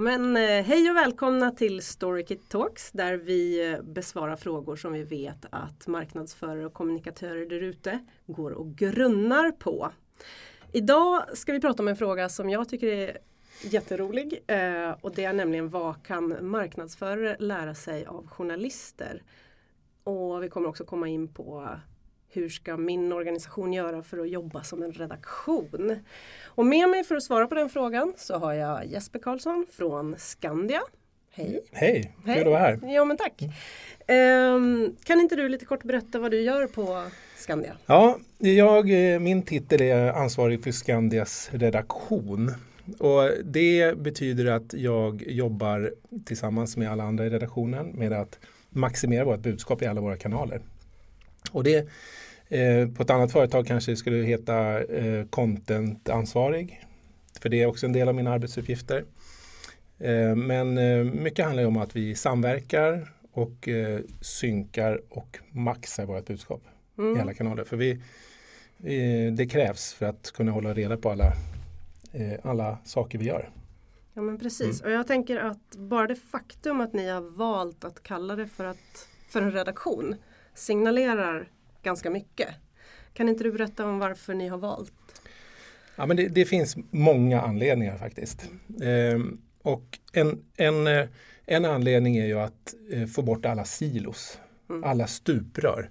Men, eh, hej och välkomna till Storykit Talks där vi eh, besvarar frågor som vi vet att marknadsförare och kommunikatörer där ute går och grunnar på. Idag ska vi prata om en fråga som jag tycker är jätterolig eh, och det är nämligen vad kan marknadsförare lära sig av journalister? Och vi kommer också komma in på hur ska min organisation göra för att jobba som en redaktion? Och med mig för att svara på den frågan så har jag Jesper Karlsson från Skandia. Hej! Hej, kul att vara här. Ja men tack. Um, kan inte du lite kort berätta vad du gör på Skandia? Ja, jag, eh, min titel är ansvarig för Skandias redaktion. Och det betyder att jag jobbar tillsammans med alla andra i redaktionen med att maximera vårt budskap i alla våra kanaler. Och det eh, på ett annat företag kanske det skulle heta eh, content-ansvarig. För det är också en del av mina arbetsuppgifter. Eh, men eh, mycket handlar om att vi samverkar och eh, synkar och maxar vårt budskap mm. i alla kanaler. För vi, det krävs för att kunna hålla reda på alla, eh, alla saker vi gör. Ja men precis mm. och jag tänker att bara det faktum att ni har valt att kalla det för, att, för en redaktion signalerar ganska mycket. Kan inte du berätta om varför ni har valt? Ja, men det, det finns många anledningar faktiskt. Ehm, och en, en, eh, en anledning är ju att eh, få bort alla silos, mm. alla stuprör.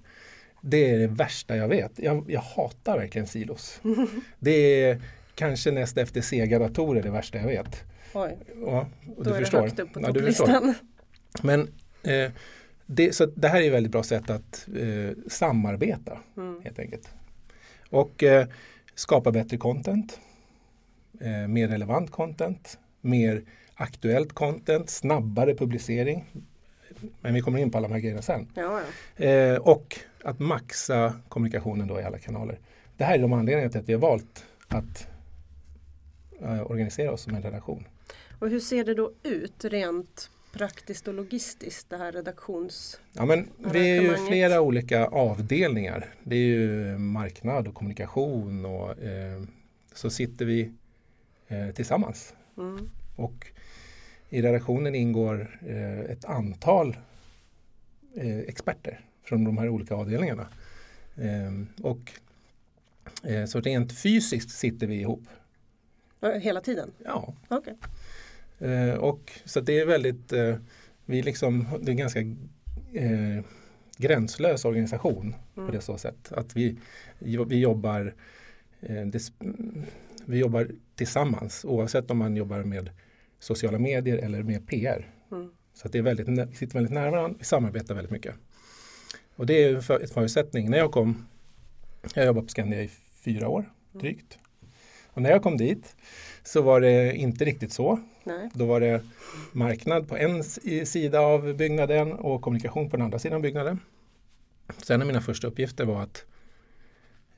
Det är det värsta jag vet. Jag, jag hatar verkligen silos. det är kanske näst efter sega datorer det värsta jag vet. Oj, ja, och då du är förstår. det högt upp på topplistan. Ja, Men eh, det, så det här är ett väldigt bra sätt att eh, samarbeta mm. helt enkelt. Och eh, skapa bättre content, eh, mer relevant content, mer aktuellt content, snabbare publicering. Men vi kommer in på alla de här grejerna sen. Ja, ja. Eh, och att maxa kommunikationen då i alla kanaler. Det här är de anledningarna till att vi har valt att eh, organisera oss som en redaktion. Och hur ser det då ut rent praktiskt och logistiskt det här redaktions... Ja, men vi är ju flera olika avdelningar. Det är ju marknad och kommunikation och eh, så sitter vi eh, tillsammans. Mm. Och i redaktionen ingår eh, ett antal eh, experter från de här olika avdelningarna. Ehm, och eh, så rent fysiskt sitter vi ihop. Hela tiden? Ja. Okay. Eh, och så det är väldigt, eh, vi liksom, det är en ganska eh, gränslös organisation mm. på det så sätt. Att vi, vi jobbar eh, det, vi jobbar tillsammans oavsett om man jobbar med sociala medier eller med PR. Mm. Så att det är väldigt, vi sitter väldigt nära varandra, vi samarbetar väldigt mycket. Och det är för, ett förutsättning. När jag kom, jag jobbade på Skandia i fyra år mm. drygt. Och när jag kom dit så var det inte riktigt så. Nej. Då var det marknad på en sida av byggnaden och kommunikation på den andra sidan byggnaden. Så en av mina första uppgifter var att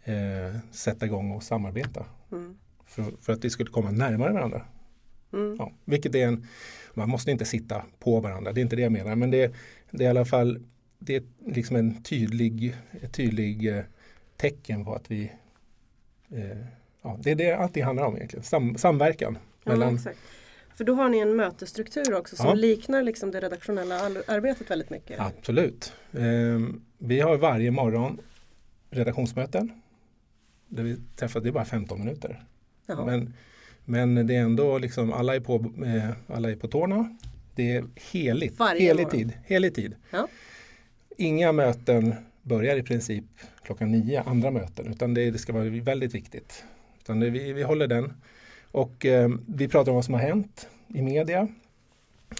eh, sätta igång och samarbeta. Mm. För, för, att vi skulle komma närmare varandra. Mm. Ja, vilket är en, man måste inte sitta på varandra, det är inte det jag menar. Men det, det är i alla fall det är liksom en tydlig, ett tydlig eh, tecken på att vi eh, ja, det är det allt det handlar om egentligen. Sam, samverkan. Mellan... Ja, För då har ni en mötesstruktur också som ja. liknar liksom det redaktionella arbetet väldigt mycket. Absolut. Um, vi har varje morgon redaktionsmöten. Där vi träffas, det är bara 15 minuter. Men, men det är ändå liksom, alla är på, eh, alla är på tårna. Det är heligt. Varje helig tid. Helig tid. Ja. Inga möten börjar i princip klockan nio, andra möten, utan det, det ska vara väldigt viktigt. Utan det, vi, vi håller den. Och eh, vi pratar om vad som har hänt i media.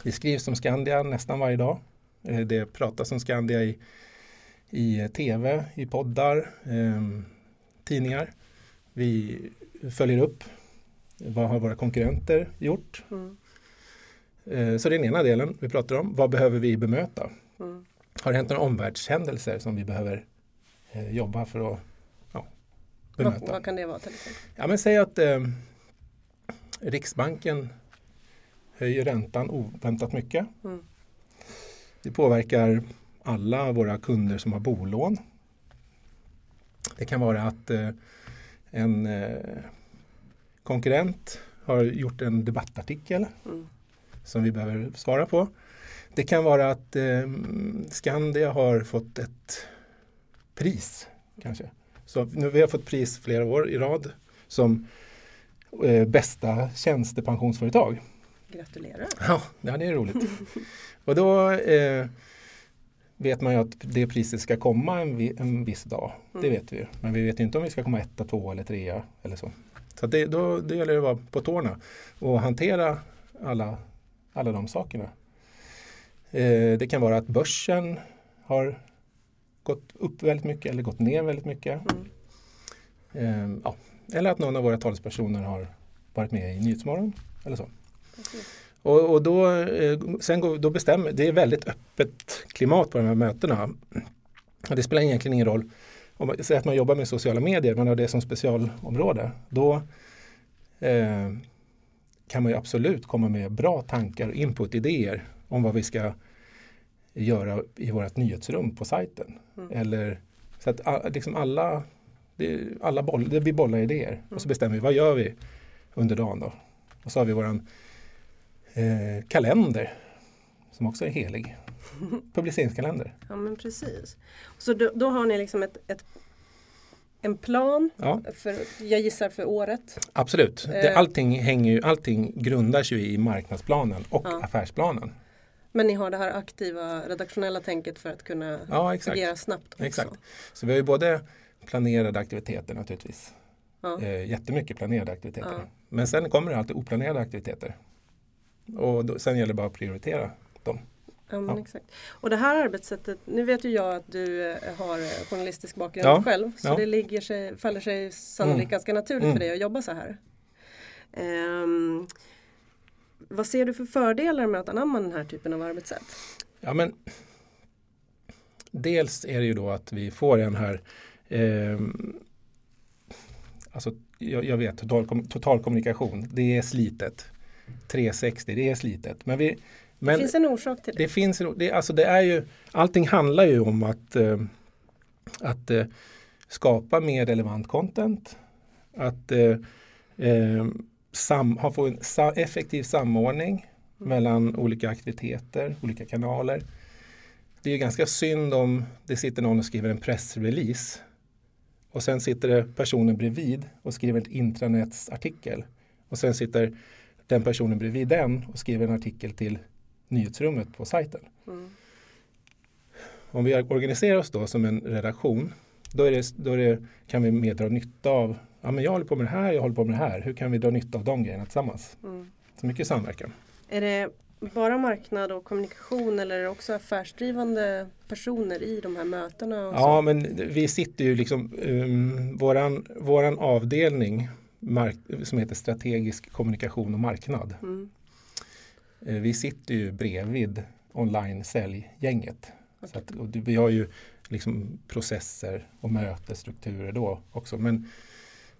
Det skrivs om Skandia nästan varje dag. Eh, det pratas om Skandia i, i tv, i poddar, eh, tidningar. Vi följer upp vad har våra konkurrenter gjort? Mm. Eh, så det är den ena delen vi pratar om. Vad behöver vi bemöta? Mm. Har det hänt några omvärldshändelser som vi behöver eh, jobba för att bemöta. Vad, vad, kan det vara till exempel? Ja, men säg att eh, Riksbanken höjer räntan oväntat mycket. Mm. Det påverkar alla våra kunder som har bolån. Det kan vara att eh, en eh, konkurrent har gjort en debattartikel mm. som vi behöver svara på. Det kan vara att eh, Skandia har fått ett pris kanske. Så nu, vi har fått pris flera år i rad som eh, bästa tjänstepensionsföretag. Gratulerar! Ja, ja det är roligt. och då eh, vet man ju att det priset ska komma en, vi, en viss dag. Mm. Det vet vi ju. Men vi vet inte om vi ska komma etta, två eller trea eller så. Så det, då, då gäller det att vara på tårna och hantera alla, alla de sakerna. Eh, det kan vara att börsen har gått upp väldigt mycket eller gått ner väldigt mycket. Mm. Eh, ja. Eller att någon av våra talespersoner har varit med i Nyhetsmorgon eller så. Och, och, då, eh, sen går, då bestämmer, det är väldigt öppet klimat på de här mötena. Och det spelar egentligen ingen roll om man säger att man jobbar med sociala medier, man har det som specialområde. Då eh, kan man ju absolut komma med bra tankar, input, idéer om vad vi ska göra i vårt nyhetsrum på sajten. Mm. Eller, så att liksom alla, det, alla boll, vi bollar idéer och så mm. bestämmer vi vad gör vi under dagen då. Och så har vi våran eh, kalender som också är helig. Publiceringskalender. Ja men precis. Så då, då har ni liksom ett, ett en plan, ja. för, jag gissar för året? Absolut. Det, eh. allting, hänger, allting grundas ju i marknadsplanen och ja. affärsplanen. Men ni har det här aktiva redaktionella tänket för att kunna ja, agera snabbt också? Exakt. Så vi har ju både planerade aktiviteter naturligtvis. Ja. Eh, jättemycket planerade aktiviteter. Ja. Men sen kommer det alltid oplanerade aktiviteter. Och då, sen gäller det bara att prioritera dem. Ja, exakt. Och det här arbetssättet, nu vet ju jag att du eh, har journalistisk bakgrund ja. själv så ja. det ligger sig, faller sig sannolikt mm. ganska naturligt mm. för dig att jobba så här. Um, vad ser du för fördelar med att anamma den här typen av arbetssätt? Ja, men dels är det ju då att vi får den här eh, alltså, jag, jag vet, total, total, kommunikation, det är slitet. 360, det är slitet. Men vi, men det finns en orsak till det. det, finns, det, alltså det är ju, allting handlar ju om att, eh, att eh, skapa mer relevant content. Att eh, eh sam, ha, få en sa, effektiv samordning mm. mellan olika aktiviteter, olika kanaler. Det är ganska synd om det sitter någon och skriver en pressrelease och sen sitter det personen bredvid och skriver en intranetsartikel. Och sen sitter den personen bredvid den och skriver en artikel till nyhetsrummet på sajten. Mm. Om vi organiserar oss då som en redaktion då, är det, då det, kan vi mer dra nytta av ja, men jag håller på med det här, jag håller på med det här. Hur kan vi dra nytta av de grejerna tillsammans? Mm. Så mycket samverkan. Är det bara marknad och kommunikation eller är det också affärsdrivande personer i de här mötena? ja, men vi sitter ju liksom, um, våran, våran avdelning mark, som heter strategisk kommunikation och marknad. Mm. Uh, vi sitter ju bredvid online-säljgänget. Okay. Så att, och vi har ju liksom processer och mötesstrukturer då också. Men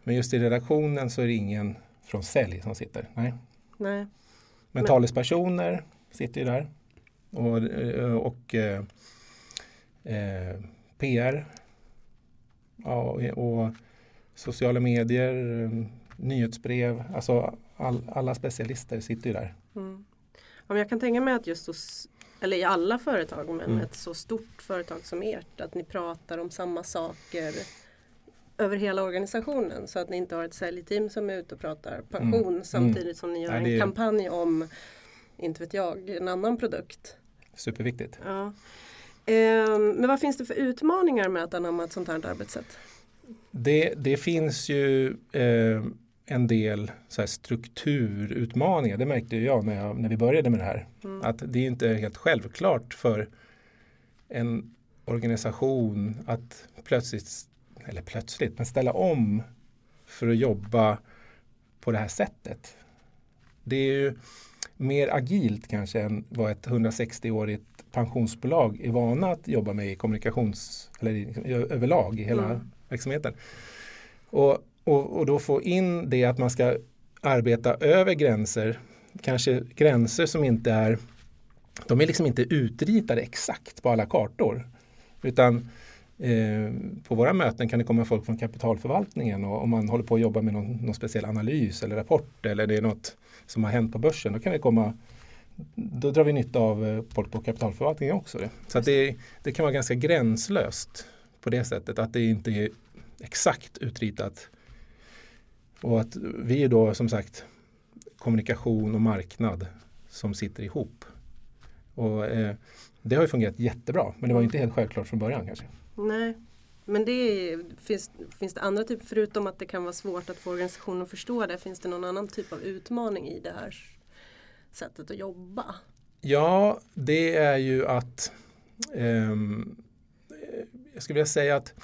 men just i redaktionen så är det ingen från sälj som sitter. Nej. Nej. Men, talespersoner sitter ju där. Och, eh, och eh, eh PR. Ja, och sociala medier, eh, nyhetsbrev. Alltså all, alla specialister sitter ju där. Mm. Ja, jag kan tänka mig att just hos, eller i alla företag, men mm. ett så stort företag som ert, att ni pratar om samma saker över hela organisationen så att ni inte har ett säljteam som är ute och pratar pension mm. samtidigt mm. som ni gör Nej, en kampanj om, inte vet jag, en annan produkt. Superviktigt. Ja. Eh, men vad finns det för utmaningar med att anamma ett sånt här arbetssätt? Det, det finns ju eh, en del så strukturutmaningar. Det märkte jag när, jag när, vi började med det här. Mm. Att det är inte helt självklart för en organisation att plötsligt eller plötsligt, men ställa om för att jobba på det här sättet. Det är ju mer agilt kanske än vad ett 160-årigt pensionsbolag är vana att jobba med i kommunikations eller överlag i hela mm. verksamheten. Och, och, och då få in det att man ska arbeta över gränser, kanske gränser som inte är de är liksom inte utritade exakt på alla kartor. Utan Eh, på våra möten kan det komma folk från kapitalförvaltningen och om man håller på att jobba med någon, någon speciell analys eller rapport eller det är något som har hänt på börsen då kan det komma då drar vi nytta av eh, folk på kapitalförvaltningen också. Det. Så att det, det kan vara ganska gränslöst på det sättet att det inte är exakt utritat. Och att vi är då som sagt kommunikation och marknad som sitter ihop. Och, eh, det har ju fungerat jättebra men det var inte helt självklart från början kanske. Nej, men det är, finns, finns det andra typer, förutom att det kan vara svårt att få organisationen att förstå det, finns det någon annan typ av utmaning i det här sättet att jobba? Ja, det är ju att um, jag skulle vilja säga att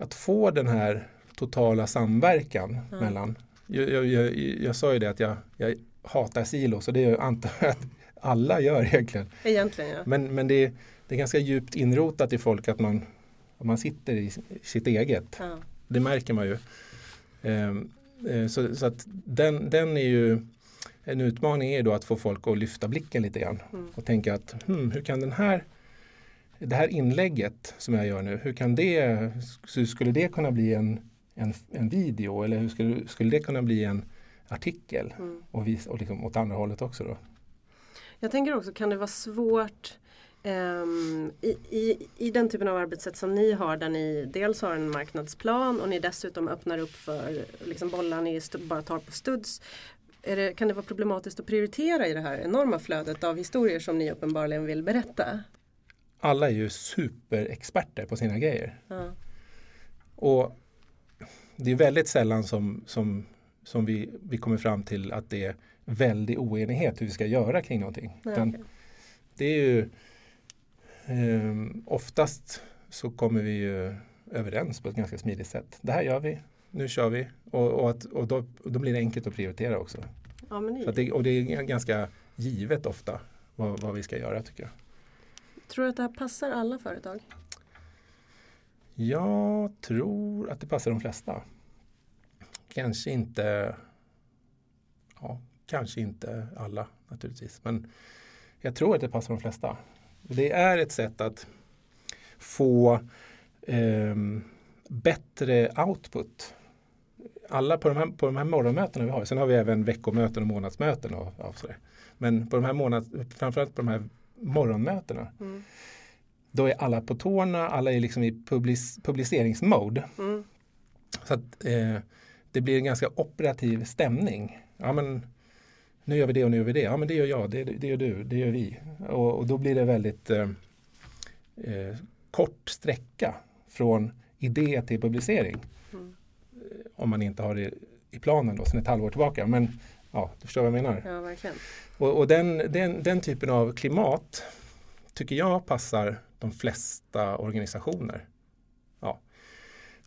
att få den här totala samverkan mm. mellan jag, jag, jag, jag, sa ju det att jag, jag hatar silos och det antar jag att alla gör egentligen. Egentligen ja. Men, men det, det är ganska djupt inrotat i folk att man, man sitter i sitt eget. Ja. Det märker man ju. Ehm, eh, så, så, att den, den är ju en utmaning är då att få folk att lyfta blicken lite grann mm. och tänka att hmm, hur kan den här det här inlägget som jag gör nu, hur kan det, hur skulle det kunna bli en, en, en video eller hur skulle, skulle det kunna bli en artikel? Mm. Och, vis, och liksom åt andra hållet också då. Jag tänker också, kan det vara svårt um, i, i, i den typen av arbetssätt som ni har där ni dels har en marknadsplan och ni dessutom öppnar upp för liksom bollar ni bara tar på studs. Det, kan det vara problematiskt att prioritera i det här enorma flödet av historier som ni uppenbarligen vill berätta? Alla är ju superexperter på sina grejer. Ja. Och det är väldigt sällan som, som, som vi, vi kommer fram till att det väldig oenighet hur vi ska göra kring någonting. Nej, okay. Det är ju eh, oftast så kommer vi ju överens på ett ganska smidigt sätt. Det här gör vi, nu kör vi och, och, att, och, då, då, blir det enkelt att prioritera också. Ja, det... Det, och det är ganska givet ofta vad, vad vi ska göra tycker jag. Tror du att det här passar alla företag? Jag tror att det passar de flesta. Kanske inte ja, Kanske inte alla naturligtvis, men jag tror att det passar de flesta. Det är ett sätt att få eh, bättre output. Alla på de, här, på de här morgonmötena vi har, sen har vi även veckomöten och månadsmöten. Och, och sådär. Men på de här månads, framförallt på de här morgonmötena mm. då är alla på tårna, alla är liksom i public, publiceringsmode. Mm. Så att eh, det blir en ganska operativ stämning. Ja, men, nu gör vi det och nu gör vi det. Ja men det gör jag, det, det gör du, det gör vi. Och, och då blir det väldigt eh, eh, kort sträcka från idé till publicering. Mm. Om man inte har det i planen då sen ett halvår tillbaka. Men ja, du förstår vad jag menar. Ja, verkligen. Och, och den, den, den typen av klimat tycker jag passar de flesta organisationer. Ja.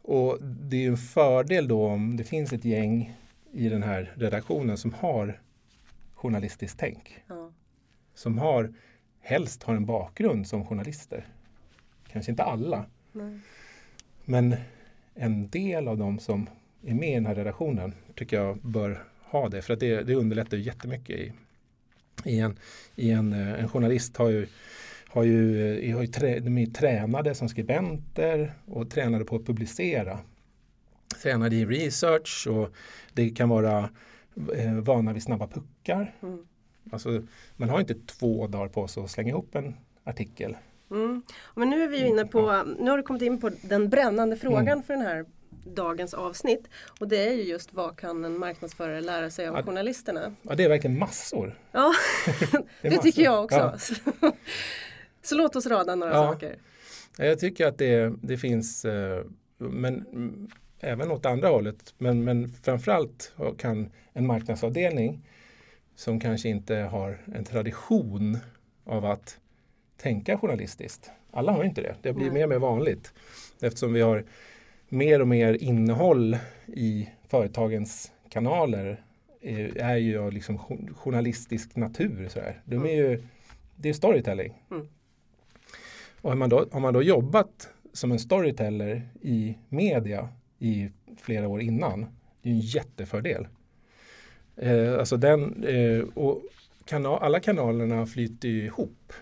Och det är en fördel då om det finns ett gäng i den här redaktionen som har journalistiskt tänk. Ja. Som har, helst har en bakgrund som journalister. Kanske inte alla. Nej. Men en del av de som är med i den här redaktionen tycker jag bör ha det. För att det, det underlättar jättemycket i, i, en, i en, eh, en journalist har ju har ju, eh, har ju trä, de är tränade som skribenter och tränade på att publicera. Tränade i research och det kan vara eh, vana vid snabba puckar. Mm. Alltså, man har inte två dagar på sig att slänga ihop en artikel. Mm. Men nu är vi inne på, nu har du kommit in på den brännande frågan mm. för den här dagens avsnitt. Och det är ju just vad kan en marknadsförare lära sig av ja, journalisterna? Ja det är verkligen massor. Ja, det, det tycker jag också. Ja. Så låt oss rada några ja. saker. Jag tycker att det, det finns, eh, men även åt andra hållet. Men, men framförallt kan en marknadsavdelning som kanske inte har en tradition av att tänka journalistiskt. Alla har inte det. Det blir Nej. mer och mer vanligt eftersom vi har mer och mer innehåll i företagens kanaler är, är ju av liksom journalistisk natur. Så här. De är ju, det är storytelling. Mm. Och har man, då, har man då jobbat som en storyteller i media i flera år innan. Det är en jättefördel. Eh, alltså den, eh, och kanal, alla kanalerna flyter ihop.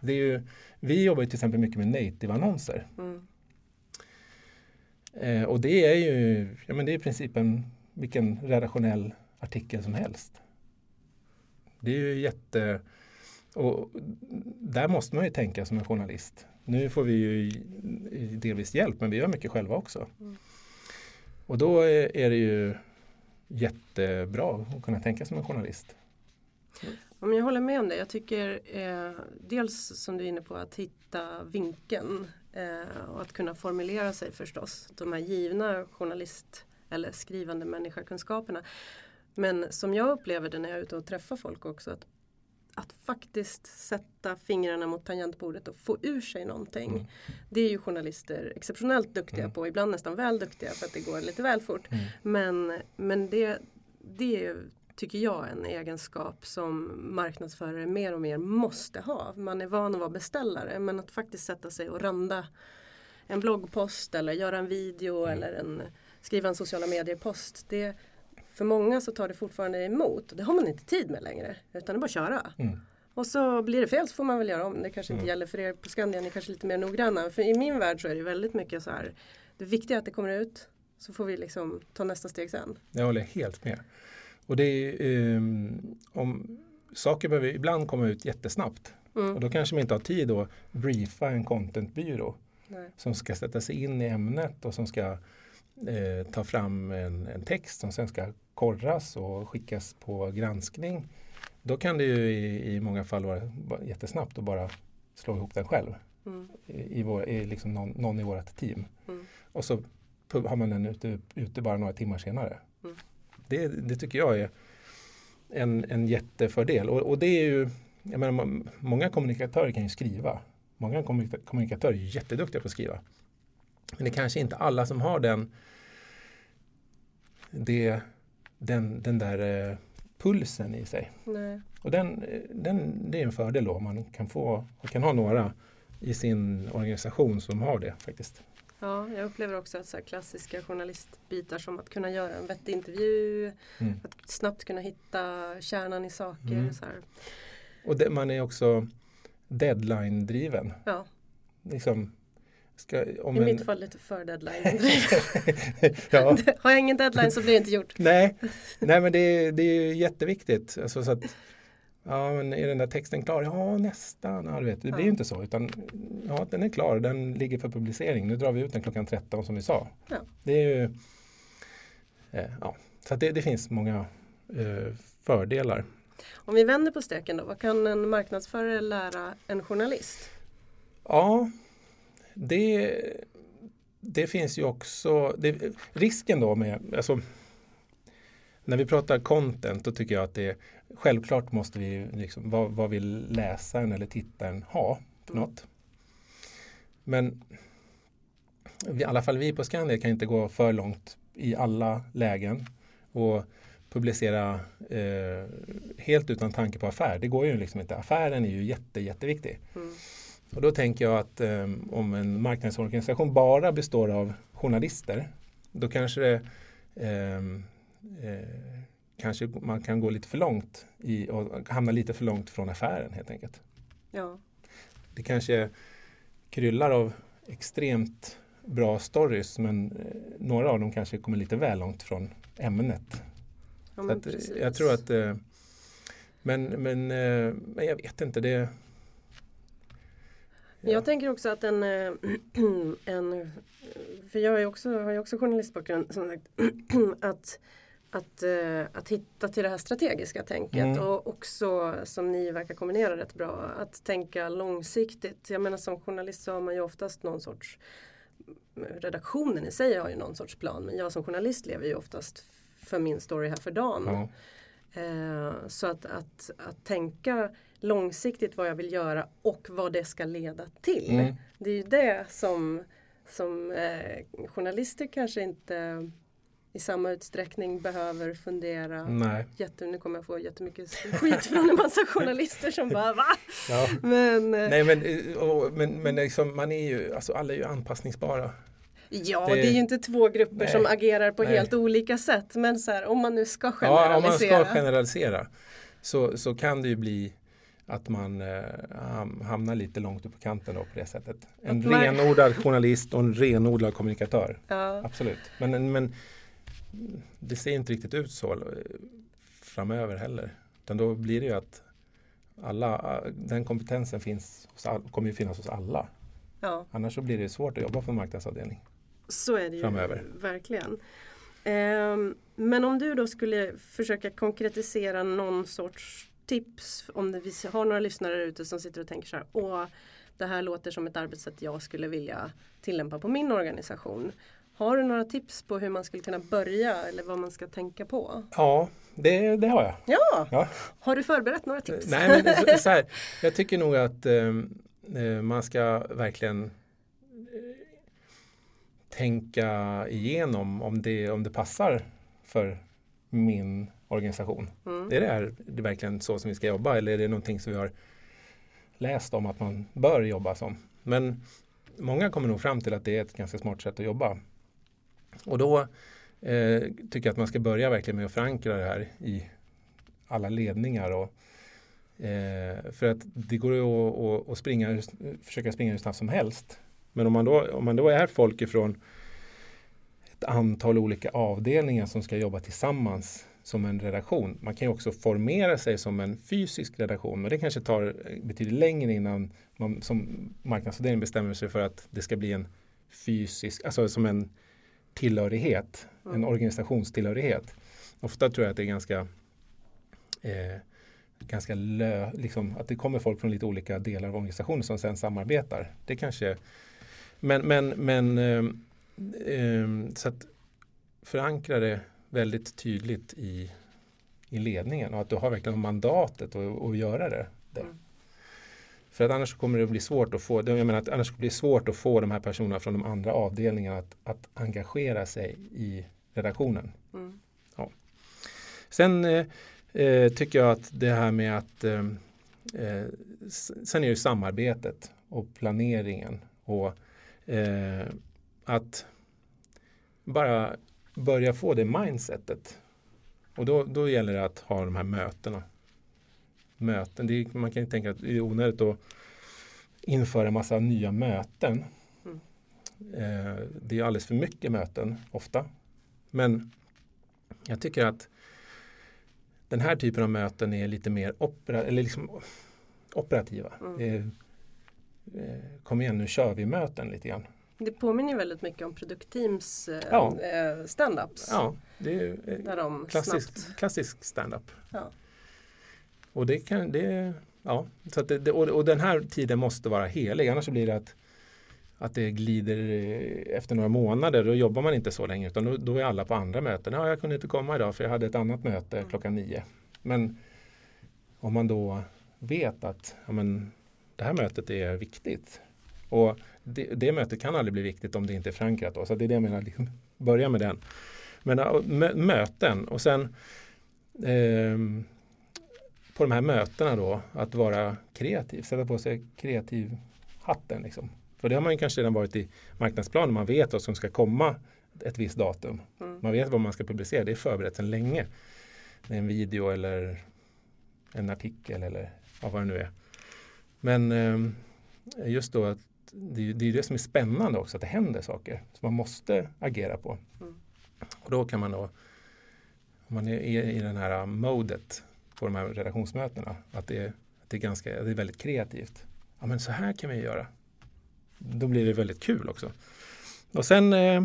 Det är ju, vi jobbar till exempel mycket med native-annonser. Mm. Eh, och det är ju ja, men det är i princip en, vilken redaktionell artikel som helst. Det är ju jätte... Och där måste man ju tänka som en journalist. Nu får vi ju delvis hjälp men vi gör mycket själva också. Mm. Och då är det ju jättebra att kunna tänka som en journalist. Om jag håller med om det. Jag tycker eh, dels som du är inne på att hitta vinkeln eh, och att kunna formulera sig förstås. De här givna journalist eller skrivande människakunskaperna. Men som jag upplever det när jag är ute och träffar folk också att, att faktiskt sätta fingrarna mot tangentbordet och få ur sig någonting. Mm. Det är ju journalister exceptionellt duktiga mm. på, ibland nästan väl duktiga för att det går lite väl fort. Mm. Men, men det, det är tycker jag en egenskap som marknadsförare mer och mer måste ha. Man är van att vara beställare men att faktiskt sätta sig och randa en bloggpost eller göra en video mm. eller en, skriva en sociala medier-post. Det, för många så tar det fortfarande emot. Det har man inte tid med längre utan det är bara att köra. Mm. Och så blir det fel så får man väl göra om. Det kanske inte mm. gäller för er på Skandia, ni är kanske lite mer noggranna. För i min värld så är det väldigt mycket så här. Det viktiga är att det kommer ut. Så får vi liksom ta nästa steg sen. Jag håller helt med. Och det är, um, om, saker behöver ibland komma ut jättesnabbt. Mm. Och då kanske man inte har tid att briefa en contentbyrå. Nej. Som ska sätta sig in i ämnet och som ska eh, ta fram en, en, text som sen ska korras och skickas på granskning. Då kan det ju i, i många fall vara jättesnabbt att bara slå ihop den själv. Mm. I, i, vår, i liksom någon, någon i vårt team. Mm. Och så har man den ute, ute bara några timmar senare. Mm. Det, det tycker jag är en, en jättefördel. Och, och det är ju, jag menar, många kommunikatörer kan ju skriva. Många kommunikatörer är jätteduktiga på att skriva. Men det är kanske inte alla som har den, det, den, den där eh, pulsen i sig. Nej. Och den, den, det är en fördel då. Man kan, få, man kan ha några i sin organisation som har det faktiskt. Ja, jag upplever också att så klassiska journalistbitar som att kunna göra en vettig intervju, mm. att snabbt kunna hitta kärnan i saker. Mm. Så här. Och det, man är också deadline-driven. Ja. Liksom, ska, I en... mitt fall lite för deadline-driven. ja. Har jag ingen deadline så blir det inte gjort. Nej, Nej men det, det är jätteviktigt. Alltså, så att, Ja, men är den där texten klar? Ja, nästan. Ja, du vet, det blir ju inte så. Utan, ja, den är klar, den ligger för publicering. Nu drar vi ut den klockan 13 som vi sa. Ja. Det är ju, eh, ja, så det, det, finns många eh, fördelar. Om vi vänder på steken då, vad kan en marknadsförare lära en journalist? Ja, det, det finns ju också, det, risken då med, alltså, när vi pratar content då tycker jag att det självklart måste vi, liksom, vad, vad vill läsaren eller tittaren ha för något? Men i alla fall vi på Scandia kan inte gå för långt i alla lägen och publicera eh, helt utan tanke på affär. Det går ju liksom inte. Affären är ju jätte, jätteviktig. Mm. Och då tänker jag att eh, om en marknadsorganisation bara består av journalister då kanske det eh, eh, kanske man kan gå lite för långt i, och hamna lite för långt från affären helt enkelt. Ja. Det kanske kryllar av extremt bra stories men eh, några av dem kanske kommer lite väl långt från ämnet. Ja, att, jag tror att eh, men, men, eh, men jag vet inte. det. Jag tänker också att en, en för jag är också, har ju också journalistbakgrund, som sagt, att att, uh, att hitta till det här strategiska tänket mm. och också som ni verkar kombinera rätt bra att tänka långsiktigt. Jag menar som journalist så har man ju oftast någon sorts redaktionen i sig har ju någon sorts plan men jag som journalist lever ju oftast för min story här för dagen. Mm. Uh, så att, att, att tänka långsiktigt vad jag vill göra och vad det ska leda till. Mm. Det är ju det som, som eh, journalister kanske inte i samma utsträckning behöver fundera. Nej. Jätte, nu kommer jag få jättemycket skit från en massa journalister som bara va? Ja. Men, eh, Nej, men, eh, och, men, men liksom, man är ju, alltså, alla är ju anpassningsbara. Ja, det, det är ju inte två grupper nej, som agerar på nej. helt olika sätt. Men så här, om man nu ska generalisera. Ja, om man ska generalisera så, så kan det ju bli att man eh, hamnar lite långt upp på kanten då på det sättet. En man... renodlad journalist och en renodlad kommunikatör. Ja. Absolut. Men, men det ser inte riktigt ut så framöver heller. Utan då blir det ju att alla, den kompetensen finns hos all, kommer ju finnas hos alla. Ja. Annars så blir det svårt att jobba på en marknadsavdelning. Så är det ju Framöver. verkligen. Ehm, men om du då skulle försöka konkretisera någon sorts tips om det, vi har några lyssnare ute som sitter och tänker så här Åh, det här låter som ett arbetssätt jag skulle vilja tillämpa på min organisation. Har du några tips på hur man skulle kunna börja eller vad man ska tänka på? Ja, det, det har jag. Ja, Ja. har du förberett några tips? Nej, men så, här, jag tycker nog att eh, eh, man ska verkligen tänka igenom om det, om det passar för min organisation. Mm. Är det, här, det är verkligen så som vi ska jobba eller är det någonting som vi har läst om att man bör jobba som? Men många kommer nog fram till att det är ett ganska smart sätt att jobba. Och då eh, tycker jag att man ska börja verkligen med att förankra det här i alla ledningar. Och, eh, för att det går ju att, att, att springa, försöka springa hur snabbt som helst. Men om man då, om man då är folk ifrån ett antal olika avdelningar som ska jobba tillsammans som en redaktion. Man kan ju också formera sig som en fysisk redaktion och det kanske tar betydligt längre innan man som marknadsavdelning bestämmer sig för att det ska bli en fysisk, alltså som en tillhörighet, en Mm. organisationstillhörighet. Ofta tror jag att det är ganska eh, ganska lö, liksom, att det kommer folk från lite olika delar av organisationen som sen samarbetar. Det kanske men, men, men ehm, ehm, så att förankra det väldigt tydligt i, i ledningen och att du har verkligen mandatet att, göra det. Mm. För att annars kommer det bli svårt att få, jag menar att annars blir det svårt att få de här personerna från de andra avdelningarna att, att engagera sig i redaktionen. Mm. Sen eh, eh, tycker jag att det här med att eh, eh, sen är det ju samarbetet och planeringen och eh, att bara börja få det mindsetet. Och då, då gäller det att ha de här mötena. Möten, är, man kan ju tänka att det är onödigt att införa en massa nya möten. Mm. Eh, det är alldeles för mycket möten ofta. Men jag tycker att den här typen av möten är lite mer opera, eller liksom operativa. Mm. Eh, kom igen nu kör vi möten lite grann. Det påminner väldigt mycket om produktteams eh, Ja. eh, standups. Ja, det är Där de klassisk, snabbt klassisk stand-up. Ja. Och det kan, det, ja, så att det, och, och den här tiden måste vara helig, annars blir det att, att det glider efter några månader, då jobbar man inte så länge utan då, då är alla på andra möten. Ja, jag kunde inte komma idag för jag hade ett annat möte Mm. klockan nio. Men om man då vet att ja, men, det här mötet är viktigt och det, det mötet kan aldrig bli viktigt om det inte är förankrat. Då. Så det är det jag menar, liksom, börja med den. Men möten och sen ehm, på de här mötena då att vara kreativ, sätta på sig kreativ hatten. Liksom. För det har man ju kanske redan varit i marknadsplanen, man vet vad som ska komma ett visst datum. Mm. Man vet vad man ska publicera, det är förberett sedan länge. Det är en video eller en artikel eller ja, vad det nu är. Men ehm, just då att det, det är det som är spännande också, att det händer saker som man måste agera på. Mm. Och då kan man då, om man är i, den här modet på de här redaktionsmötena, att det, att det, är, ganska, det är väldigt kreativt. Ja men så här kan vi göra. Då blir det väldigt kul också. Och sen eh,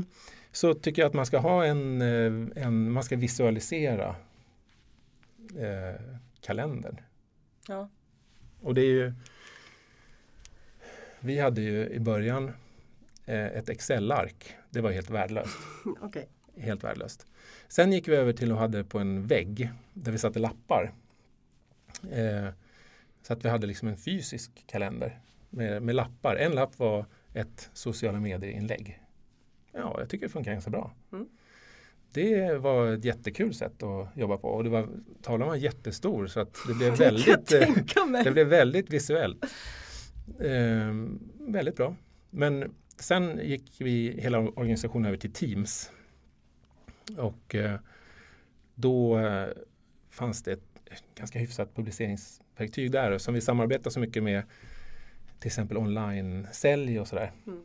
så tycker jag att man ska ha en, eh, en man ska visualisera eh, kalendern. Ja. Och det är ju Vi hade ju i början eh, ett Excel-ark. Det var helt värdelöst. Okej. Helt värdelöst. Sen gick vi över till att ha det på en vägg där vi satte lappar. Eh, så att vi hade liksom en fysisk kalender med, med lappar. En lapp var ett sociala medier-inlägg. Ja, jag tycker det funkar ganska bra. Mm. Det var ett jättekul sätt att jobba på och det var, tavlan var jättestor så att det blev väldigt eh, det blev väldigt visuellt. Ehm, väldigt bra. Men sen gick vi hela organisationen över till Teams. Och eh, då eh, fanns det ett ganska hyfsat publiceringsverktyg där som vi samarbetar så mycket med till exempel online-sälj och sådär. Mm.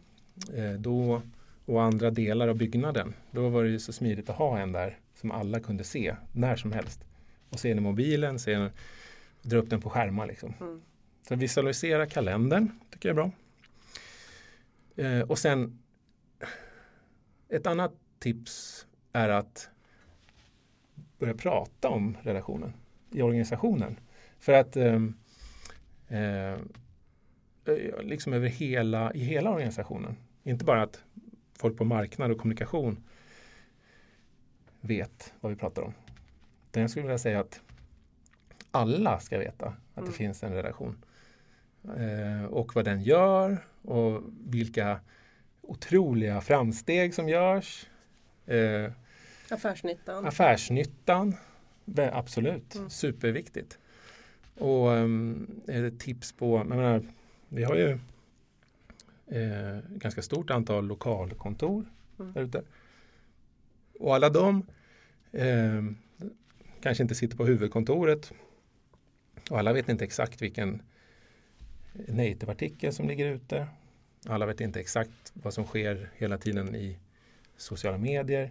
Eh, då, och andra delar av byggnaden. Då var det ju så smidigt att ha en där som alla kunde se när som helst. och se den i mobilen, se den, dra upp den på skärmar. Liksom. Mm. Så visualisera kalendern tycker jag är bra. Eh, och sen ett annat tips är att börja prata om redaktionen i organisationen. För att eh, eh, liksom över hela, i hela organisationen. Inte bara att folk på marknad och kommunikation vet vad vi pratar om. Utan jag skulle vilja säga att alla ska veta att Mm. det finns en redaktion. Eh, och vad den gör och vilka otroliga framsteg som görs. Eh, Affärsnyttan. affärsnyttan, absolut, Mm. superviktigt. Och ett tips på, jag menar, vi har ju eh, ganska stort antal lokalkontor Mm. där ute. Och alla de eh, kanske inte sitter på huvudkontoret. Och alla vet inte exakt vilken native-artikel som ligger ute. Alla vet inte exakt vad som sker hela tiden i sociala medier.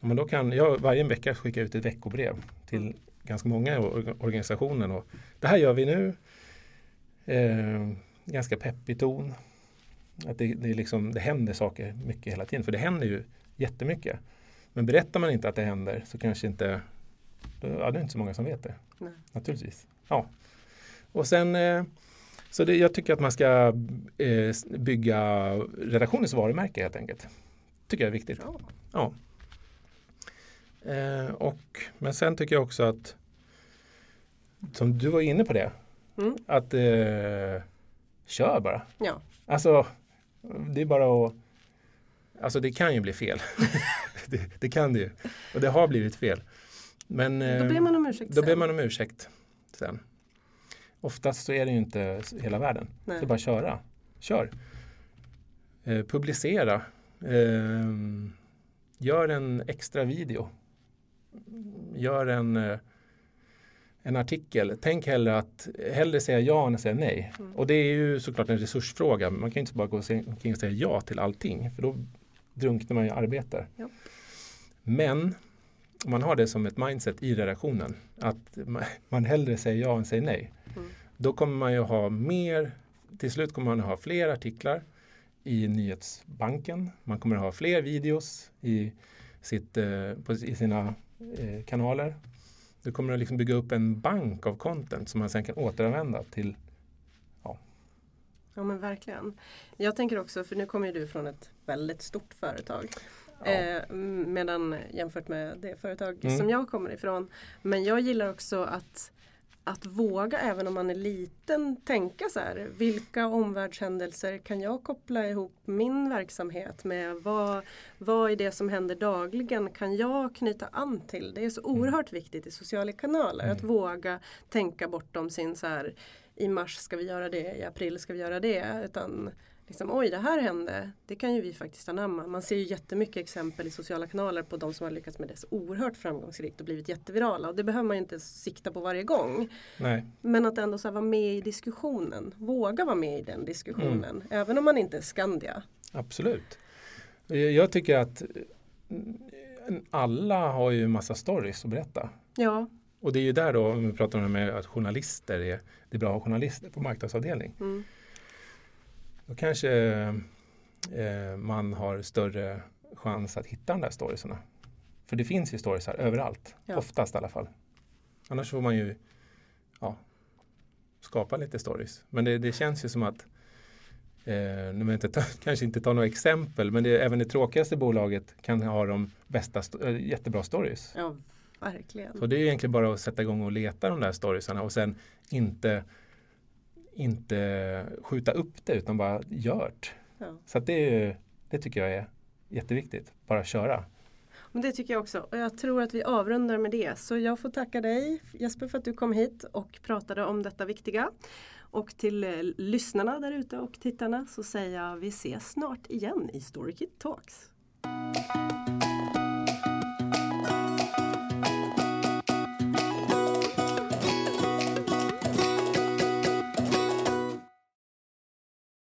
Men då kan jag varje vecka skicka ut ett veckobrev till ganska många or- organisationer. Och det här gör vi nu. Eh, ganska peppig ton. Att det, det, liksom, det händer saker mycket hela tiden. För det händer ju jättemycket. Men berättar man inte att det händer så kanske inte då, ja, det är inte så många som vet det. Nej. Naturligtvis. Ja. Och sen eh, så det, jag tycker att man ska eh, bygga redaktionens varumärke helt enkelt. Tycker jag är viktigt. Ja. Eh, och, men sen tycker jag också att som du var inne på det. Mm. Att eh, kör bara. Ja. Alltså det är bara att Alltså det kan ju bli fel. det, det kan det ju. Och det har blivit fel. Men Då ber man om ursäkt då sen. ber man om ursäkt sen. Oftast så är det ju inte hela världen. Nej. Är bara köra. Kör. Eh, publicera. Eh, gör en extra video. Gör en, eh, en artikel. Tänk hellre att hellre säga ja än att säga nej. Mm. Och det är ju såklart en resursfråga. Man kan inte bara gå omkring och säga ja till allting. För då drunknar man ju i arbete. Ja. Men om man har det som ett mindset i redaktionen. Att ma- man hellre säger ja än säger nej. Mm. Då kommer man ju ha mer, till slut kommer man ha fler artiklar i nyhetsbanken. Man kommer ha fler videos i, sitt, eh, på, i sina eh, kanaler. Du kommer att liksom bygga upp en bank av content som man sen kan återanvända till Ja men verkligen. Jag tänker också, för nu kommer ju du från ett väldigt stort företag. Ja. Eh, medan jämfört med det företag Mm. som jag kommer ifrån. Men jag gillar också att, att våga, även om man är liten, tänka så här. Vilka omvärldshändelser kan jag koppla ihop min verksamhet med? Vad, vad är det som händer dagligen? Kan jag knyta an till? Det är så oerhört viktigt i sociala kanaler. Mm. Att våga tänka bortom sin så här i mars ska vi göra det, i april ska vi göra det. Utan liksom, oj det här hände, det kan ju vi faktiskt anamma. Man ser ju jättemycket exempel i sociala kanaler på de som har lyckats med det så oerhört framgångsrikt och blivit jättevirala. Och det behöver man ju inte sikta på varje gång. Nej, Men att ändå så vara med i diskussionen, våga vara med i den diskussionen. Mm. Även om man inte är Skandia. absolut. Jag- Jag tycker att eh, alla har ju massa stories att berätta. Ja, Och det är ju där då, om vi pratar om det med att journalister är, det är bra att ha journalister på marknadsavdelning. mm, Då kanske eh, man har större chans att hitta de där storiesarna. För det finns ju storiesar överallt, Ja. oftast i alla fall. Annars får man ju ja, skapa lite stories. Men det, det känns ju som att Eh, nu inte ta, kanske inte ta några exempel men det, även det tråkigaste bolaget kan ha de bästa, eh, jättebra stories. ja verkligen. Så det är egentligen bara att sätta igång och leta de där storiesarna och sen inte, inte skjuta upp det utan bara gjort. Ja. Så det, det tycker jag är jätteviktigt. Bara köra. Men det tycker jag också. Och jag tror att vi avrundar med det. Så jag får tacka dig Jesper för att du kom hit och pratade om detta viktiga. Och till eh, lyssnarna där ute och tittarna så säger jag vi ses snart igen i Storykit Talks.